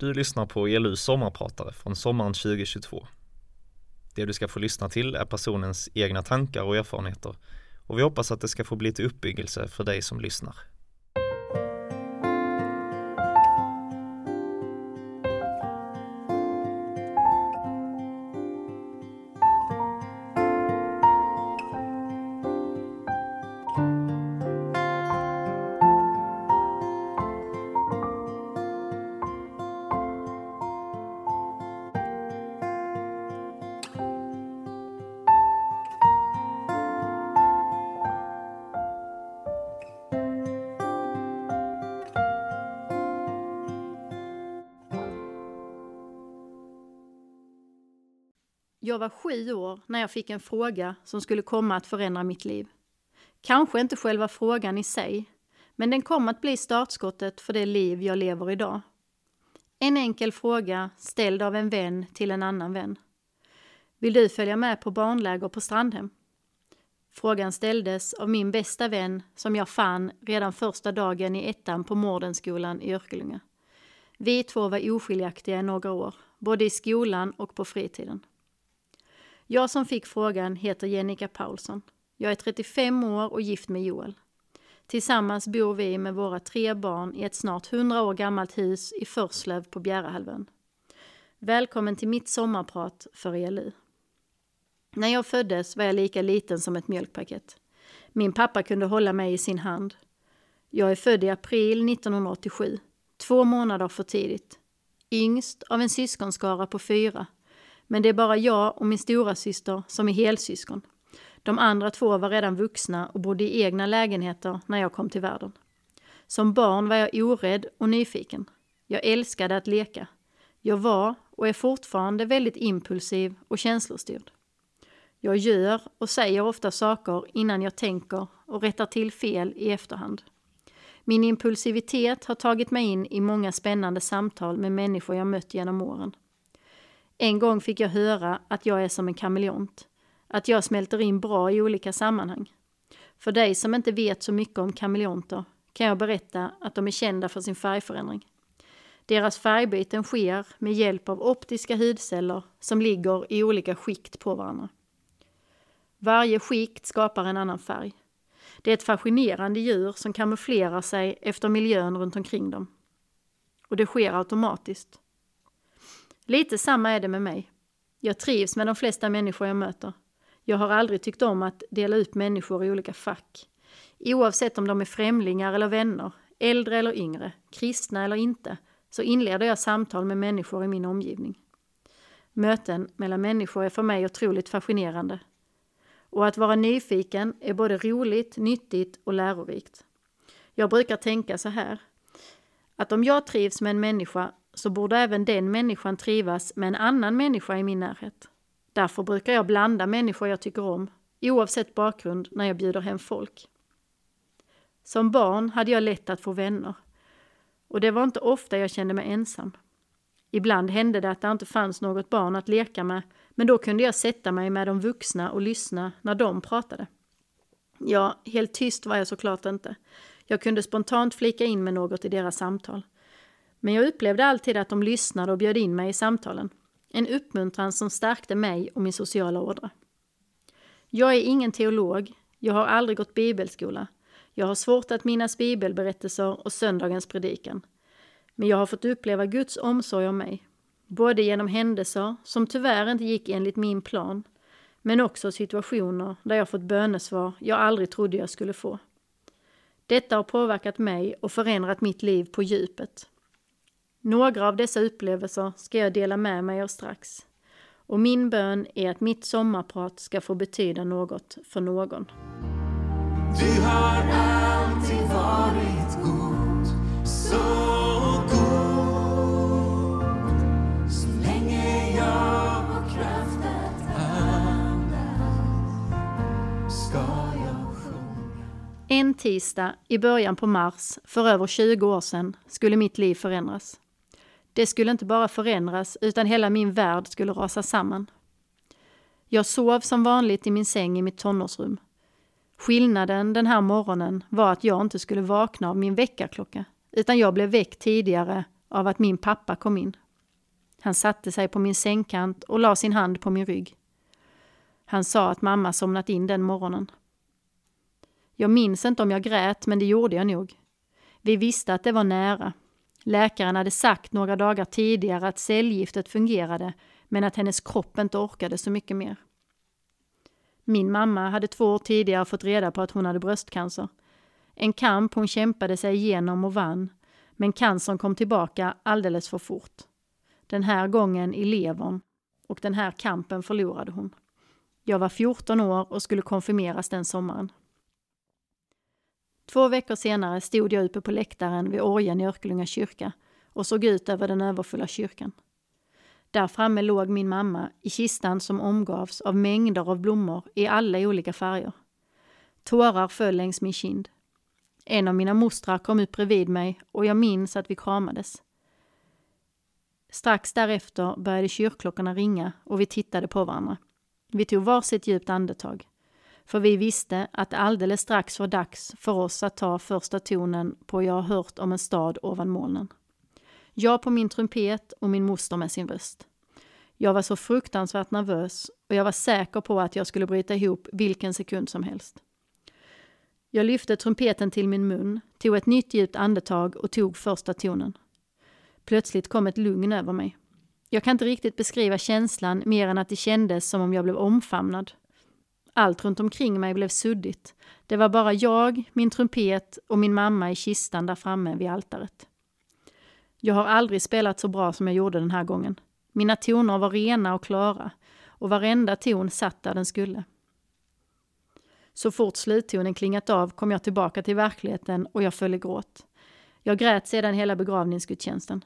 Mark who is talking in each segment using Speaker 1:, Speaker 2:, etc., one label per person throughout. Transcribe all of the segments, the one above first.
Speaker 1: Du lyssnar på ELUs sommarpratare från sommaren 2022. Det du ska få lyssna till är personens egna tankar och erfarenheter och vi hoppas att det ska få bli till uppbyggelse för dig som lyssnar.
Speaker 2: Jag var sju år när jag fick en fråga som skulle komma att förändra mitt liv. Kanske inte själva frågan i sig, men den kom att bli startskottet för det liv jag lever idag. En enkel fråga ställd av en vän till en annan vän. Vill du följa med på barnläger på Strandhem? Frågan ställdes av min bästa vän som jag fann redan första dagen i ettan på Mårdenskolan i Örkelljunga. Vi två var oskiljaktiga i några år, både i skolan och på fritiden. Jag som fick frågan heter Jennica Paulsson. Jag är 35 år och gift med Joel. Tillsammans bor vi med våra tre barn i ett snart 100 år gammalt hus i Förslöv på Bjärehalvön. Välkommen till mitt sommarprat för ELU. När jag föddes var jag lika liten som ett mjölkpaket. Min pappa kunde hålla mig i sin hand. Jag är född i april 1987, två månader för tidigt. Yngst av en syskonskara på fyra men det är bara jag och min stora syster som är helsyskon. De andra två var redan vuxna och bodde i egna lägenheter när jag kom till världen. Som barn var jag orädd och nyfiken. Jag älskade att leka. Jag var och är fortfarande väldigt impulsiv och känslostyrd. Jag gör och säger ofta saker innan jag tänker och rättar till fel i efterhand. Min impulsivitet har tagit mig in i många spännande samtal med människor jag mött genom åren. En gång fick jag höra att jag är som en kameleont. Att jag smälter in bra i olika sammanhang. För dig som inte vet så mycket om kameleonter kan jag berätta att de är kända för sin färgförändring. Deras färgbyten sker med hjälp av optiska hudceller som ligger i olika skikt på varandra. Varje skikt skapar en annan färg. Det är ett fascinerande djur som kamouflerar sig efter miljön runt omkring dem. Och det sker automatiskt. Lite samma är det med mig. Jag trivs med de flesta människor jag möter. Jag har aldrig tyckt om att dela upp människor i olika fack. Oavsett om de är främlingar eller vänner, äldre eller yngre, kristna eller inte, så inleder jag samtal med människor i min omgivning. Möten mellan människor är för mig otroligt fascinerande. Och att vara nyfiken är både roligt, nyttigt och lärorikt. Jag brukar tänka så här, att om jag trivs med en människa så borde även den människan trivas med en annan människa i min närhet. Därför brukar jag blanda människor jag tycker om, oavsett bakgrund, när jag bjuder hem folk. Som barn hade jag lätt att få vänner. Och det var inte ofta jag kände mig ensam. Ibland hände det att det inte fanns något barn att leka med, men då kunde jag sätta mig med de vuxna och lyssna när de pratade. Ja, helt tyst var jag såklart inte. Jag kunde spontant flika in med något i deras samtal. Men jag upplevde alltid att de lyssnade och bjöd in mig i samtalen. En uppmuntran som stärkte mig och min sociala ådra. Jag är ingen teolog. Jag har aldrig gått bibelskola. Jag har svårt att minnas bibelberättelser och söndagens predikan. Men jag har fått uppleva Guds omsorg om mig. Både genom händelser som tyvärr inte gick enligt min plan, men också situationer där jag fått bönesvar jag aldrig trodde jag skulle få. Detta har påverkat mig och förändrat mitt liv på djupet. Några av dessa upplevelser ska jag dela med mig av strax. Och min bön är att mitt sommarprat ska få betyda något för någon. Du har alltid varit god, så god. Så länge jag har kraft att andas ska jag sjunga. En tisdag i början på mars för över 20 år sedan skulle mitt liv förändras. Det skulle inte bara förändras, utan hela min värld skulle rasa samman. Jag sov som vanligt i min säng i mitt tonårsrum. Skillnaden den här morgonen var att jag inte skulle vakna av min väckarklocka, utan jag blev väckt tidigare av att min pappa kom in. Han satte sig på min sängkant och la sin hand på min rygg. Han sa att mamma somnat in den morgonen. Jag minns inte om jag grät, men det gjorde jag nog. Vi visste att det var nära. Läkaren hade sagt några dagar tidigare att cellgiftet fungerade, men att hennes kropp inte orkade så mycket mer. Min mamma hade två år tidigare fått reda på att hon hade bröstcancer. En kamp hon kämpade sig igenom och vann, men cancern kom tillbaka alldeles för fort. Den här gången i levern, och den här kampen förlorade hon. Jag var 14 år och skulle konfirmeras den sommaren. Två veckor senare stod jag uppe på läktaren vid orgeln i Örkelljunga kyrka och såg ut över den överfulla kyrkan. Där framme låg min mamma i kistan som omgavs av mängder av blommor i alla olika färger. Tårar föll längs min kind. En av mina mostrar kom upp bredvid mig och jag minns att vi kramades. Strax därefter började kyrkklockorna ringa och vi tittade på varandra. Vi tog varsitt djupt andetag. För vi visste att det alldeles strax var dags för oss att ta första tonen på Jag har hört om en stad ovan molnen. Jag på min trumpet och min moster med sin röst. Jag var så fruktansvärt nervös och jag var säker på att jag skulle bryta ihop vilken sekund som helst. Jag lyfte trumpeten till min mun, tog ett nytt djupt andetag och tog första tonen. Plötsligt kom ett lugn över mig. Jag kan inte riktigt beskriva känslan mer än att det kändes som om jag blev omfamnad. Allt runt omkring mig blev suddigt. Det var bara jag, min trumpet och min mamma i kistan där framme vid altaret. Jag har aldrig spelat så bra som jag gjorde den här gången. Mina toner var rena och klara och varenda ton satt där den skulle. Så fort sluttonen klingat av kom jag tillbaka till verkligheten och jag föll i gråt. Jag grät sedan hela begravningsgudstjänsten.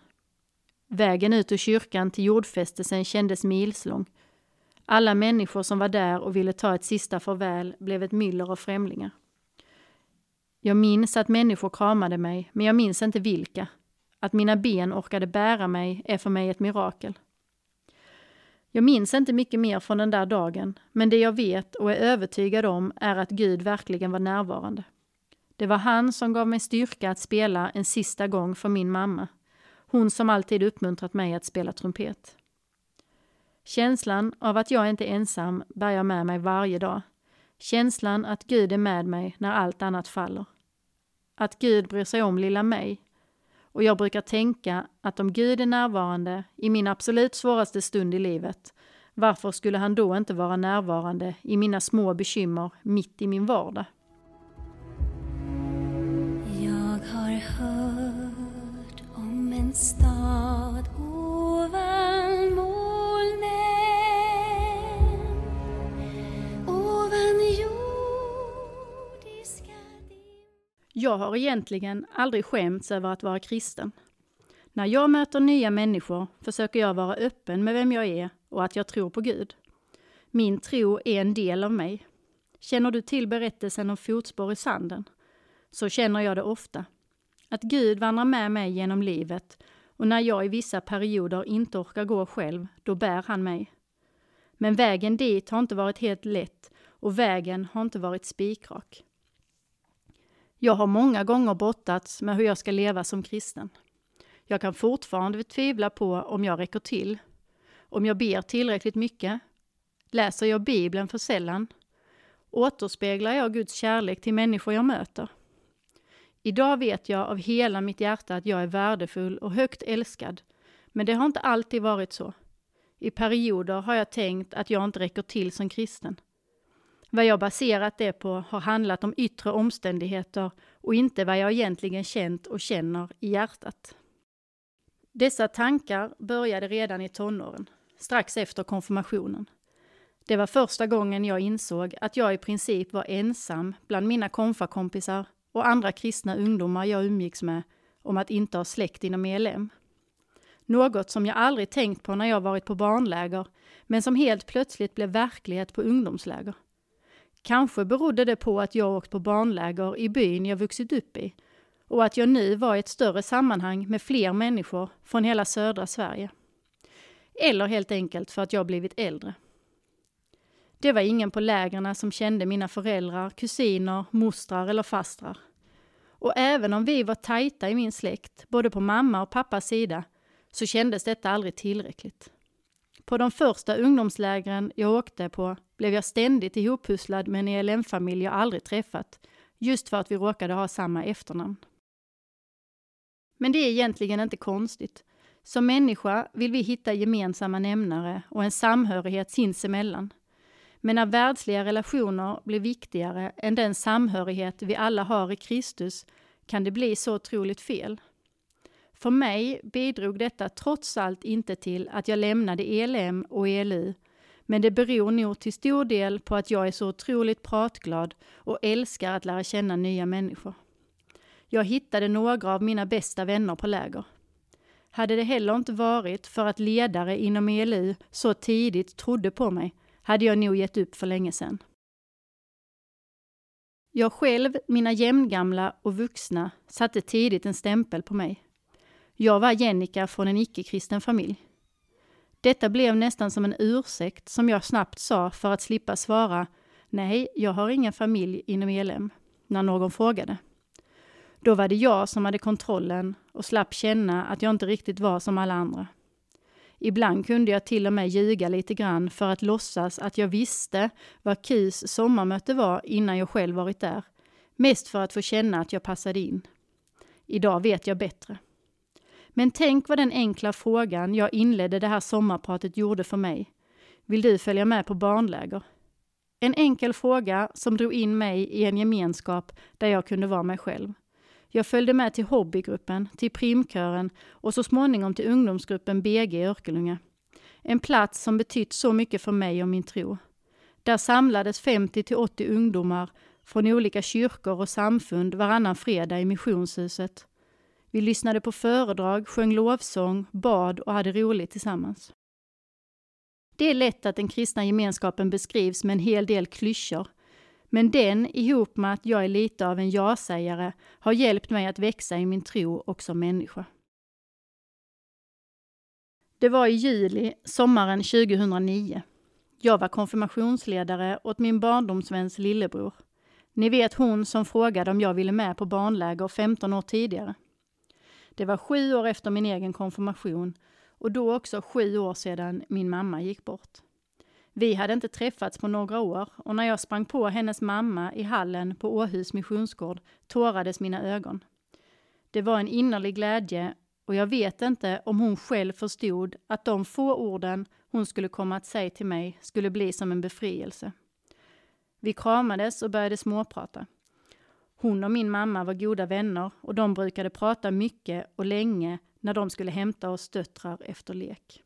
Speaker 2: Vägen ut ur kyrkan till jordfästelsen kändes milslång. Alla människor som var där och ville ta ett sista farväl blev ett myller av främlingar. Jag minns att människor kramade mig, men jag minns inte vilka. Att mina ben orkade bära mig är för mig ett mirakel. Jag minns inte mycket mer från den där dagen, men det jag vet och är övertygad om är att Gud verkligen var närvarande. Det var han som gav mig styrka att spela en sista gång för min mamma. Hon som alltid uppmuntrat mig att spela trumpet. Känslan av att jag inte är ensam bär jag med mig varje dag. Känslan att Gud är med mig när allt annat faller. Att Gud bryr sig om lilla mig. Och jag brukar tänka att om Gud är närvarande i min absolut svåraste stund i livet, varför skulle han då inte vara närvarande i mina små bekymmer mitt i min vardag?
Speaker 3: Jag har hört
Speaker 2: Jag har egentligen aldrig skämts över att vara kristen. När jag möter nya människor försöker jag vara öppen med vem jag är och att jag tror på Gud. Min tro är en del av mig. Känner du till berättelsen om fotspår i sanden? Så känner jag det ofta. Att Gud vandrar med mig genom livet och när jag i vissa perioder inte orkar gå själv, då bär han mig. Men vägen dit har inte varit helt lätt och vägen har inte varit spikrak. Jag har många gånger brottats med hur jag ska leva som kristen. Jag kan fortfarande tvivla på om jag räcker till, om jag ber tillräckligt mycket, läser jag Bibeln för sällan, återspeglar jag Guds kärlek till människor jag möter. Idag vet jag av hela mitt hjärta att jag är värdefull och högt älskad, men det har inte alltid varit så. I perioder har jag tänkt att jag inte räcker till som kristen. Vad jag baserat det på har handlat om yttre omständigheter och inte vad jag egentligen känt och känner i hjärtat. Dessa tankar började redan i tonåren, strax efter konfirmationen. Det var första gången jag insåg att jag i princip var ensam bland mina konfakompisar och andra kristna ungdomar jag umgicks med om att inte ha släkt inom ELM. Något som jag aldrig tänkt på när jag varit på barnläger, men som helt plötsligt blev verklighet på ungdomsläger. Kanske berodde det på att jag åkt på barnläger i byn jag vuxit upp i och att jag nu var i ett större sammanhang med fler människor från hela södra Sverige. Eller helt enkelt för att jag blivit äldre. Det var ingen på lägren som kände mina föräldrar, kusiner, mostrar eller fastrar. Och även om vi var tajta i min släkt, både på mamma och pappas sida, så kändes detta aldrig tillräckligt. På de första ungdomslägren jag åkte på blev jag ständigt ihoppusslad med en ELM-familj jag aldrig träffat, just för att vi råkade ha samma efternamn. Men det är egentligen inte konstigt. Som människa vill vi hitta gemensamma nämnare och en samhörighet sinsemellan. Men när världsliga relationer blir viktigare än den samhörighet vi alla har i Kristus kan det bli så otroligt fel. För mig bidrog detta trots allt inte till att jag lämnade ELM och ELU, men det beror nog till stor del på att jag är så otroligt pratglad och älskar att lära känna nya människor. Jag hittade några av mina bästa vänner på läger. Hade det heller inte varit för att ledare inom ELU så tidigt trodde på mig hade jag nog gett upp för länge sedan. Jag själv, mina jämngamla och vuxna satte tidigt en stämpel på mig. Jag var Jennica från en icke-kristen familj. Detta blev nästan som en ursäkt som jag snabbt sa för att slippa svara Nej, jag har ingen familj inom ELM, när någon frågade. Då var det jag som hade kontrollen och slapp känna att jag inte riktigt var som alla andra. Ibland kunde jag till och med ljuga lite grann för att låtsas att jag visste vad KIS sommarmöte var innan jag själv varit där. Mest för att få känna att jag passade in. Idag vet jag bättre. Men tänk vad den enkla frågan jag inledde det här sommarpratet gjorde för mig. Vill du följa med på barnläger? En enkel fråga som drog in mig i en gemenskap där jag kunde vara mig själv. Jag följde med till hobbygruppen, till primkören och så småningom till ungdomsgruppen BG i Örkelljunga. En plats som betytt så mycket för mig och min tro. Där samlades 50 till 80 ungdomar från olika kyrkor och samfund varannan fredag i missionshuset. Vi lyssnade på föredrag, sjöng lovsång, bad och hade roligt tillsammans. Det är lätt att den kristna gemenskapen beskrivs med en hel del klyschor, men den, ihop med att jag är lite av en ja-sägare, har hjälpt mig att växa i min tro och som människa. Det var i juli, sommaren 2009. Jag var konfirmationsledare åt min barndomsväns lillebror. Ni vet hon som frågade om jag ville med på barnläger 15 år tidigare. Det var sju år efter min egen konfirmation och då också sju år sedan min mamma gick bort. Vi hade inte träffats på några år och när jag sprang på hennes mamma i hallen på Åhus missionsgård tårades mina ögon. Det var en innerlig glädje och jag vet inte om hon själv förstod att de få orden hon skulle komma att säga till mig skulle bli som en befrielse. Vi kramades och började småprata. Hon och min mamma var goda vänner och de brukade prata mycket och länge när de skulle hämta oss döttrar efter lek.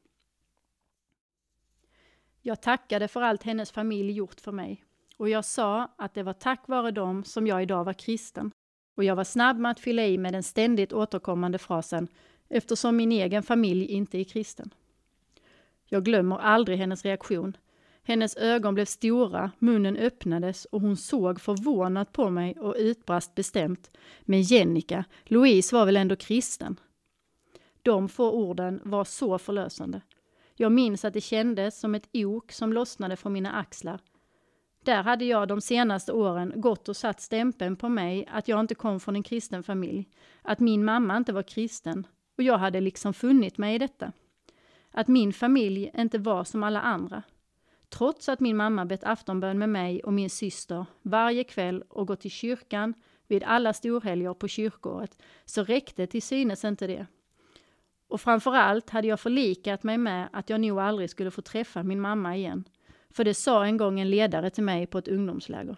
Speaker 2: Jag tackade för allt hennes familj gjort för mig och jag sa att det var tack vare dem som jag idag var kristen. Och jag var snabb med att fylla i med den ständigt återkommande frasen eftersom min egen familj inte är kristen. Jag glömmer aldrig hennes reaktion. Hennes ögon blev stora, munnen öppnades och hon såg förvånat på mig och utbrast bestämt. Men Jennica, Louise var väl ändå kristen? De få orden var så förlösande. Jag minns att det kändes som ett ok som lossnade från mina axlar. Där hade jag de senaste åren gått och satt stämpeln på mig att jag inte kom från en kristen familj, att min mamma inte var kristen, och jag hade liksom funnit mig i detta. Att min familj inte var som alla andra. Trots att min mamma bett aftonbön med mig och min syster varje kväll och gått till kyrkan vid alla storhelger på kyrkåret, så räckte till synes inte det. Och framförallt hade jag förlikat mig med att jag nog aldrig skulle få träffa min mamma igen. För det sa en gång en ledare till mig på ett ungdomsläger.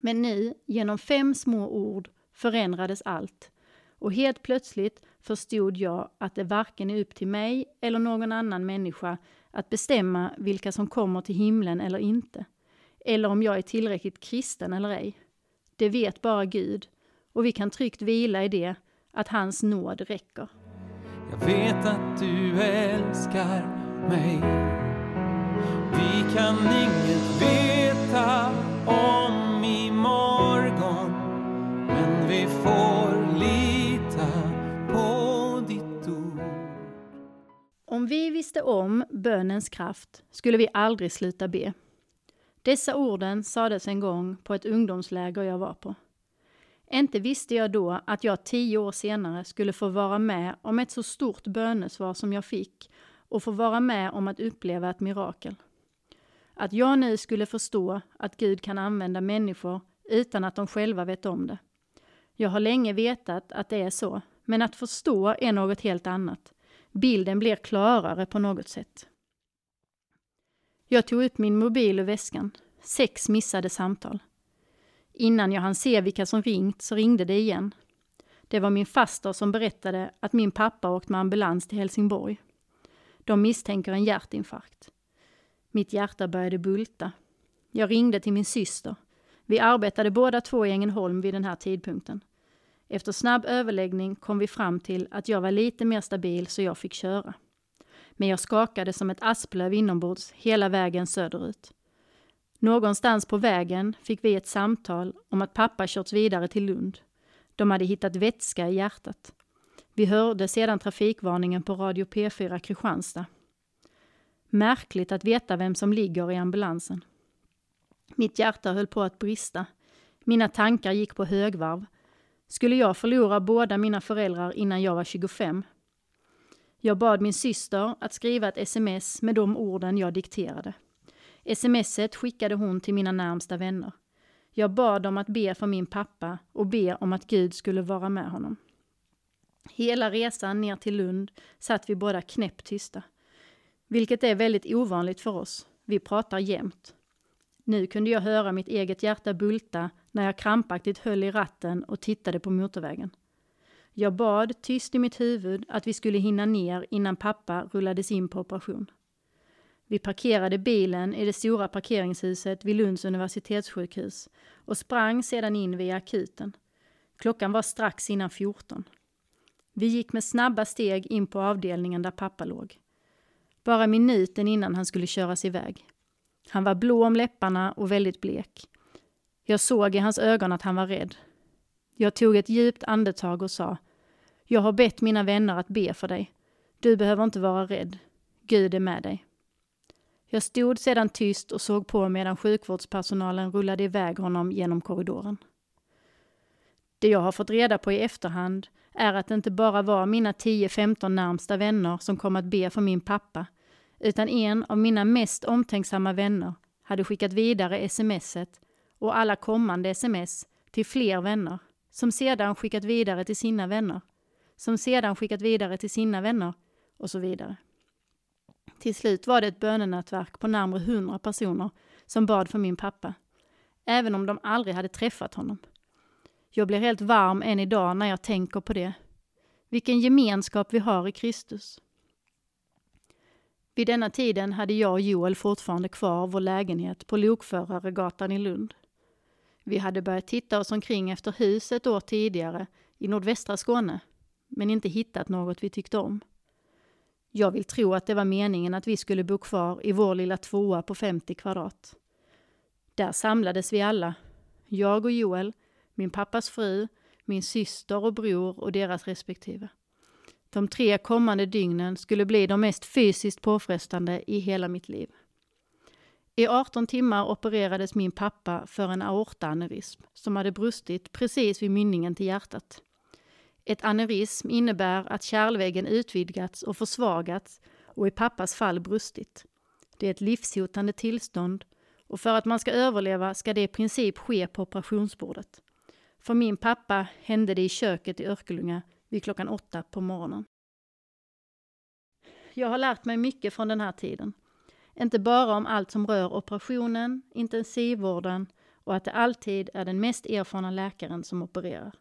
Speaker 2: Men nu, genom fem små ord, förändrades allt. Och helt plötsligt förstod jag att det varken är upp till mig eller någon annan människa att bestämma vilka som kommer till himlen eller inte. Eller om jag är tillräckligt kristen eller ej. Det vet bara Gud. Och vi kan tryggt vila i det, att hans nåd räcker.
Speaker 4: Jag vet att du älskar mig. Vi kan inget veta om imorgon. Men vi får
Speaker 2: Om vi visste om bönens kraft skulle vi aldrig sluta be. Dessa orden sades en gång på ett ungdomsläger jag var på. Inte visste jag då att jag tio år senare skulle få vara med om ett så stort bönesvar som jag fick och få vara med om att uppleva ett mirakel. Att jag nu skulle förstå att Gud kan använda människor utan att de själva vet om det. Jag har länge vetat att det är så, men att förstå är något helt annat. Bilden blir klarare på något sätt. Jag tog upp min mobil ur väskan. Sex missade samtal. Innan jag hann se vilka som ringt så ringde det igen. Det var min faster som berättade att min pappa åkt med ambulans till Helsingborg. De misstänker en hjärtinfarkt. Mitt hjärta började bulta. Jag ringde till min syster. Vi arbetade båda två i Ängelholm vid den här tidpunkten. Efter snabb överläggning kom vi fram till att jag var lite mer stabil så jag fick köra. Men jag skakade som ett asplöv inombords hela vägen söderut. Någonstans på vägen fick vi ett samtal om att pappa körts vidare till Lund. De hade hittat vätska i hjärtat. Vi hörde sedan trafikvarningen på Radio P4 Kristianstad. Märkligt att veta vem som ligger i ambulansen. Mitt hjärta höll på att brista. Mina tankar gick på högvarv. Skulle jag förlora båda mina föräldrar innan jag var 25? Jag bad min syster att skriva ett sms med de orden jag dikterade. Smset skickade hon till mina närmsta vänner. Jag bad dem att be för min pappa och be om att Gud skulle vara med honom. Hela resan ner till Lund satt vi båda knäpptysta. Vilket är väldigt ovanligt för oss. Vi pratar jämt. Nu kunde jag höra mitt eget hjärta bulta när jag krampaktigt höll i ratten och tittade på motorvägen. Jag bad tyst i mitt huvud att vi skulle hinna ner innan pappa rullades in på operation. Vi parkerade bilen i det stora parkeringshuset vid Lunds universitetssjukhus och sprang sedan in via akuten. Klockan var strax innan 14. Vi gick med snabba steg in på avdelningen där pappa låg. Bara minuten innan han skulle köras iväg. Han var blå om läpparna och väldigt blek. Jag såg i hans ögon att han var rädd. Jag tog ett djupt andetag och sa Jag har bett mina vänner att be för dig. Du behöver inte vara rädd. Gud är med dig. Jag stod sedan tyst och såg på medan sjukvårdspersonalen rullade iväg honom genom korridoren. Det jag har fått reda på i efterhand är att det inte bara var mina 10-15 närmsta vänner som kom att be för min pappa, utan en av mina mest omtänksamma vänner hade skickat vidare smset och alla kommande sms till fler vänner, som sedan skickat vidare till sina vänner, som sedan skickat vidare till sina vänner och så vidare. Till slut var det ett bönenätverk på närmare hundra personer som bad för min pappa, även om de aldrig hade träffat honom. Jag blir helt varm än idag när jag tänker på det. Vilken gemenskap vi har i Kristus. Vid denna tiden hade jag och Joel fortfarande kvar vår lägenhet på Lokföraregatan i Lund. Vi hade börjat titta oss omkring efter hus ett år tidigare i nordvästra Skåne, men inte hittat något vi tyckte om. Jag vill tro att det var meningen att vi skulle bo kvar i vår lilla tvåa på 50 kvadrat. Där samlades vi alla. Jag och Joel, min pappas fru, min syster och bror och deras respektive. De tre kommande dygnen skulle bli de mest fysiskt påfrestande i hela mitt liv. I 18 timmar opererades min pappa för en aortaaneurysm som hade brustit precis vid mynningen till hjärtat. Ett aneurysm innebär att kärlväggen utvidgats och försvagats och i pappas fall brustit. Det är ett livshotande tillstånd och för att man ska överleva ska det i princip ske på operationsbordet. För min pappa hände det i köket i Örkelljunga vid klockan åtta på morgonen. Jag har lärt mig mycket från den här tiden. Inte bara om allt som rör operationen, intensivvården och att det alltid är den mest erfarna läkaren som opererar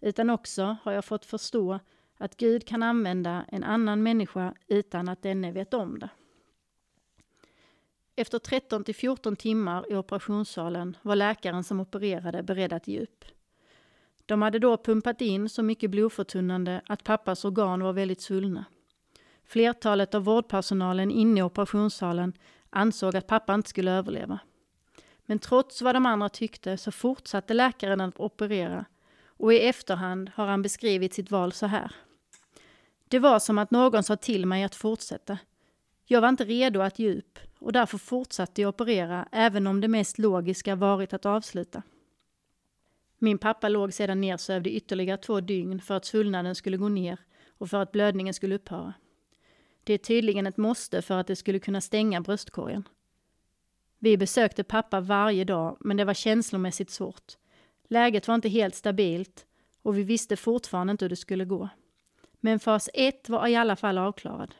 Speaker 2: utan också har jag fått förstå att Gud kan använda en annan människa utan att denne vet om det. Efter 13 till 14 timmar i operationssalen var läkaren som opererade beredd att ge upp. De hade då pumpat in så mycket blodförtunnande att pappas organ var väldigt svullna. Flertalet av vårdpersonalen inne i operationssalen ansåg att pappa inte skulle överleva. Men trots vad de andra tyckte så fortsatte läkaren att operera och i efterhand har han beskrivit sitt val så här. Det var som att någon sa till mig att fortsätta. Jag var inte redo att ge upp och därför fortsatte jag operera även om det mest logiska varit att avsluta. Min pappa låg sedan nersövd i ytterligare två dygn för att svullnaden skulle gå ner och för att blödningen skulle upphöra. Det är tydligen ett måste för att det skulle kunna stänga bröstkorgen. Vi besökte pappa varje dag, men det var känslomässigt svårt. Läget var inte helt stabilt och vi visste fortfarande inte hur det skulle gå. Men fas 1 var i alla fall avklarad.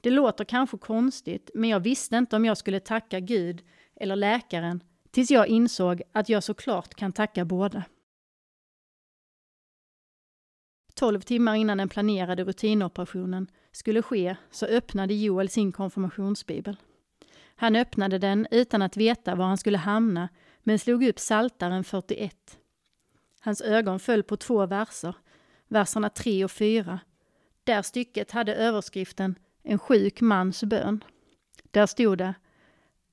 Speaker 2: Det låter kanske konstigt, men jag visste inte om jag skulle tacka Gud eller läkaren tills jag insåg att jag såklart kan tacka båda. Tolv timmar innan den planerade rutinoperationen skulle ske så öppnade Joel sin konfirmationsbibel. Han öppnade den utan att veta var han skulle hamna men slog upp Saltaren 41. Hans ögon föll på två verser, verserna 3 och 4. Där stycket hade överskriften En sjuk mans bön. Där stod det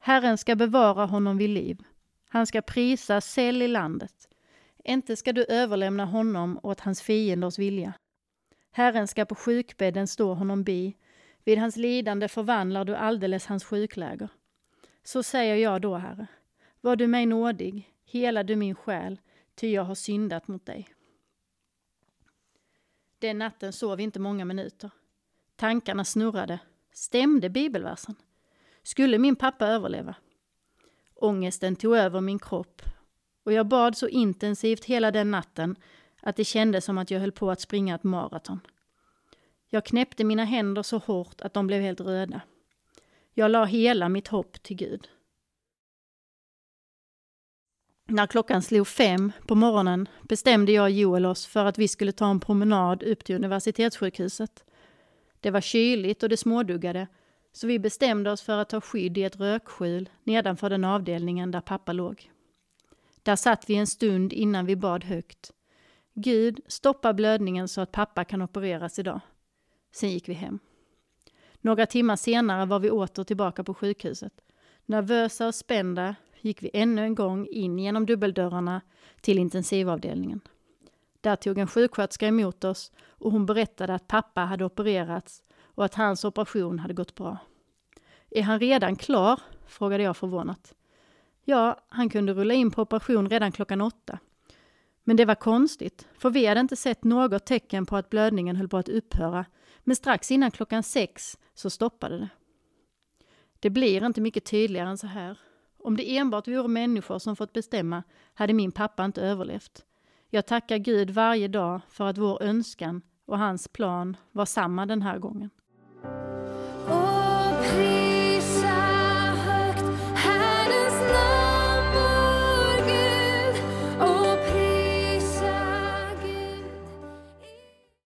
Speaker 2: Herren ska bevara honom vid liv. Han ska prisa säll i landet. Inte ska du överlämna honom åt hans fienders vilja. Herren ska på sjukbädden stå honom bi. Vid hans lidande förvandlar du alldeles hans sjukläger. Så säger jag då, Herre. Var du mig nådig, hela du min själ, ty jag har syndat mot dig. Den natten sov vi inte många minuter. Tankarna snurrade. Stämde bibelversen? Skulle min pappa överleva? Ångesten tog över min kropp och jag bad så intensivt hela den natten att det kändes som att jag höll på att springa ett maraton. Jag knäppte mina händer så hårt att de blev helt röda. Jag la hela mitt hopp till Gud. När klockan slog fem på morgonen bestämde jag och Joel oss för att vi skulle ta en promenad upp till universitetssjukhuset. Det var kyligt och det småduggade, så vi bestämde oss för att ta skydd i ett rökskjul nedanför den avdelningen där pappa låg. Där satt vi en stund innan vi bad högt. Gud, stoppa blödningen så att pappa kan opereras idag. Sen gick vi hem. Några timmar senare var vi åter tillbaka på sjukhuset. Nervösa och spända gick vi ännu en gång in genom dubbeldörrarna till intensivavdelningen. Där tog en sjuksköterska emot oss och hon berättade att pappa hade opererats och att hans operation hade gått bra. Är han redan klar? frågade jag förvånat. Ja, han kunde rulla in på operation redan klockan åtta. Men det var konstigt, för vi hade inte sett något tecken på att blödningen höll på att upphöra, men strax innan klockan sex så stoppade det. Det blir inte mycket tydligare än så här. Om det enbart vore människor som fått bestämma hade min pappa inte överlevt. Jag tackar Gud varje dag för att vår önskan och hans plan var samma den här gången.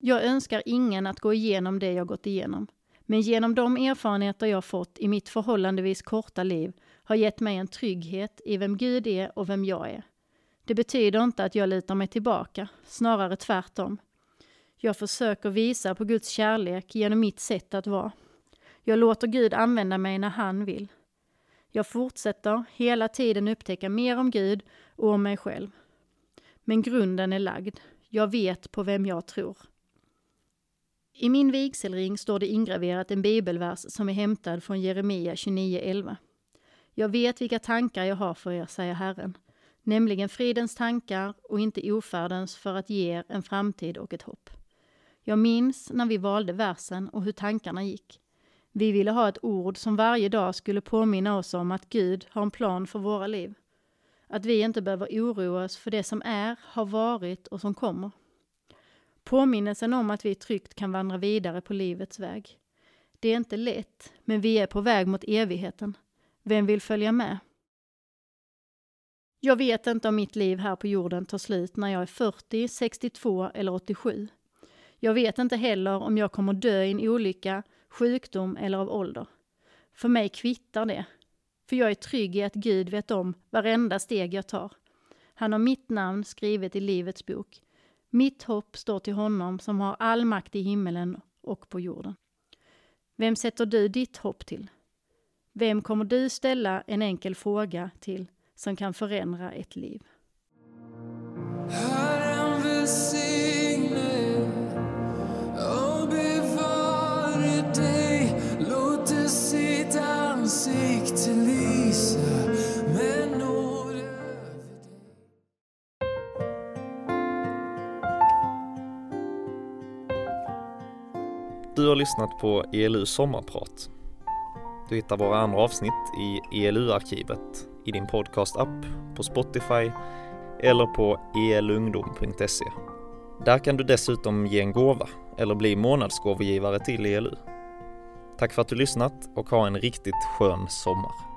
Speaker 2: Jag önskar ingen att gå igenom det jag gått igenom. Men genom de erfarenheter jag fått i mitt förhållandevis korta liv har gett mig en trygghet i vem Gud är och vem jag är. Det betyder inte att jag lutar mig tillbaka, snarare tvärtom. Jag försöker visa på Guds kärlek genom mitt sätt att vara. Jag låter Gud använda mig när han vill. Jag fortsätter hela tiden upptäcka mer om Gud och om mig själv. Men grunden är lagd. Jag vet på vem jag tror. I min vigselring står det ingraverat en bibelvers som är hämtad från Jeremia 29.11. Jag vet vilka tankar jag har för er, säger Herren, nämligen fridens tankar och inte ofärdens för att ge er en framtid och ett hopp. Jag minns när vi valde versen och hur tankarna gick. Vi ville ha ett ord som varje dag skulle påminna oss om att Gud har en plan för våra liv. Att vi inte behöver oroa oss för det som är, har varit och som kommer. Påminnelsen om att vi tryggt kan vandra vidare på livets väg. Det är inte lätt, men vi är på väg mot evigheten. Vem vill följa med? Jag vet inte om mitt liv här på jorden tar slut när jag är 40, 62 eller 87. Jag vet inte heller om jag kommer dö i en olycka, sjukdom eller av ålder. För mig kvittar det. För jag är trygg i att Gud vet om varenda steg jag tar. Han har mitt namn skrivet i Livets bok. Mitt hopp står till honom som har all makt i himmelen och på jorden. Vem sätter du ditt hopp till? Vem kommer du ställa en enkel fråga till som kan förändra ett liv?
Speaker 4: Herren välsigne
Speaker 1: har lyssnat på ELU Sommarprat. Du hittar våra andra avsnitt i ELU-arkivet i din podcast-app, på Spotify eller på elungdom.se. Där kan du dessutom ge en gåva eller bli månadsgåvogivare till ELU. Tack för att du lyssnat och ha en riktigt skön sommar.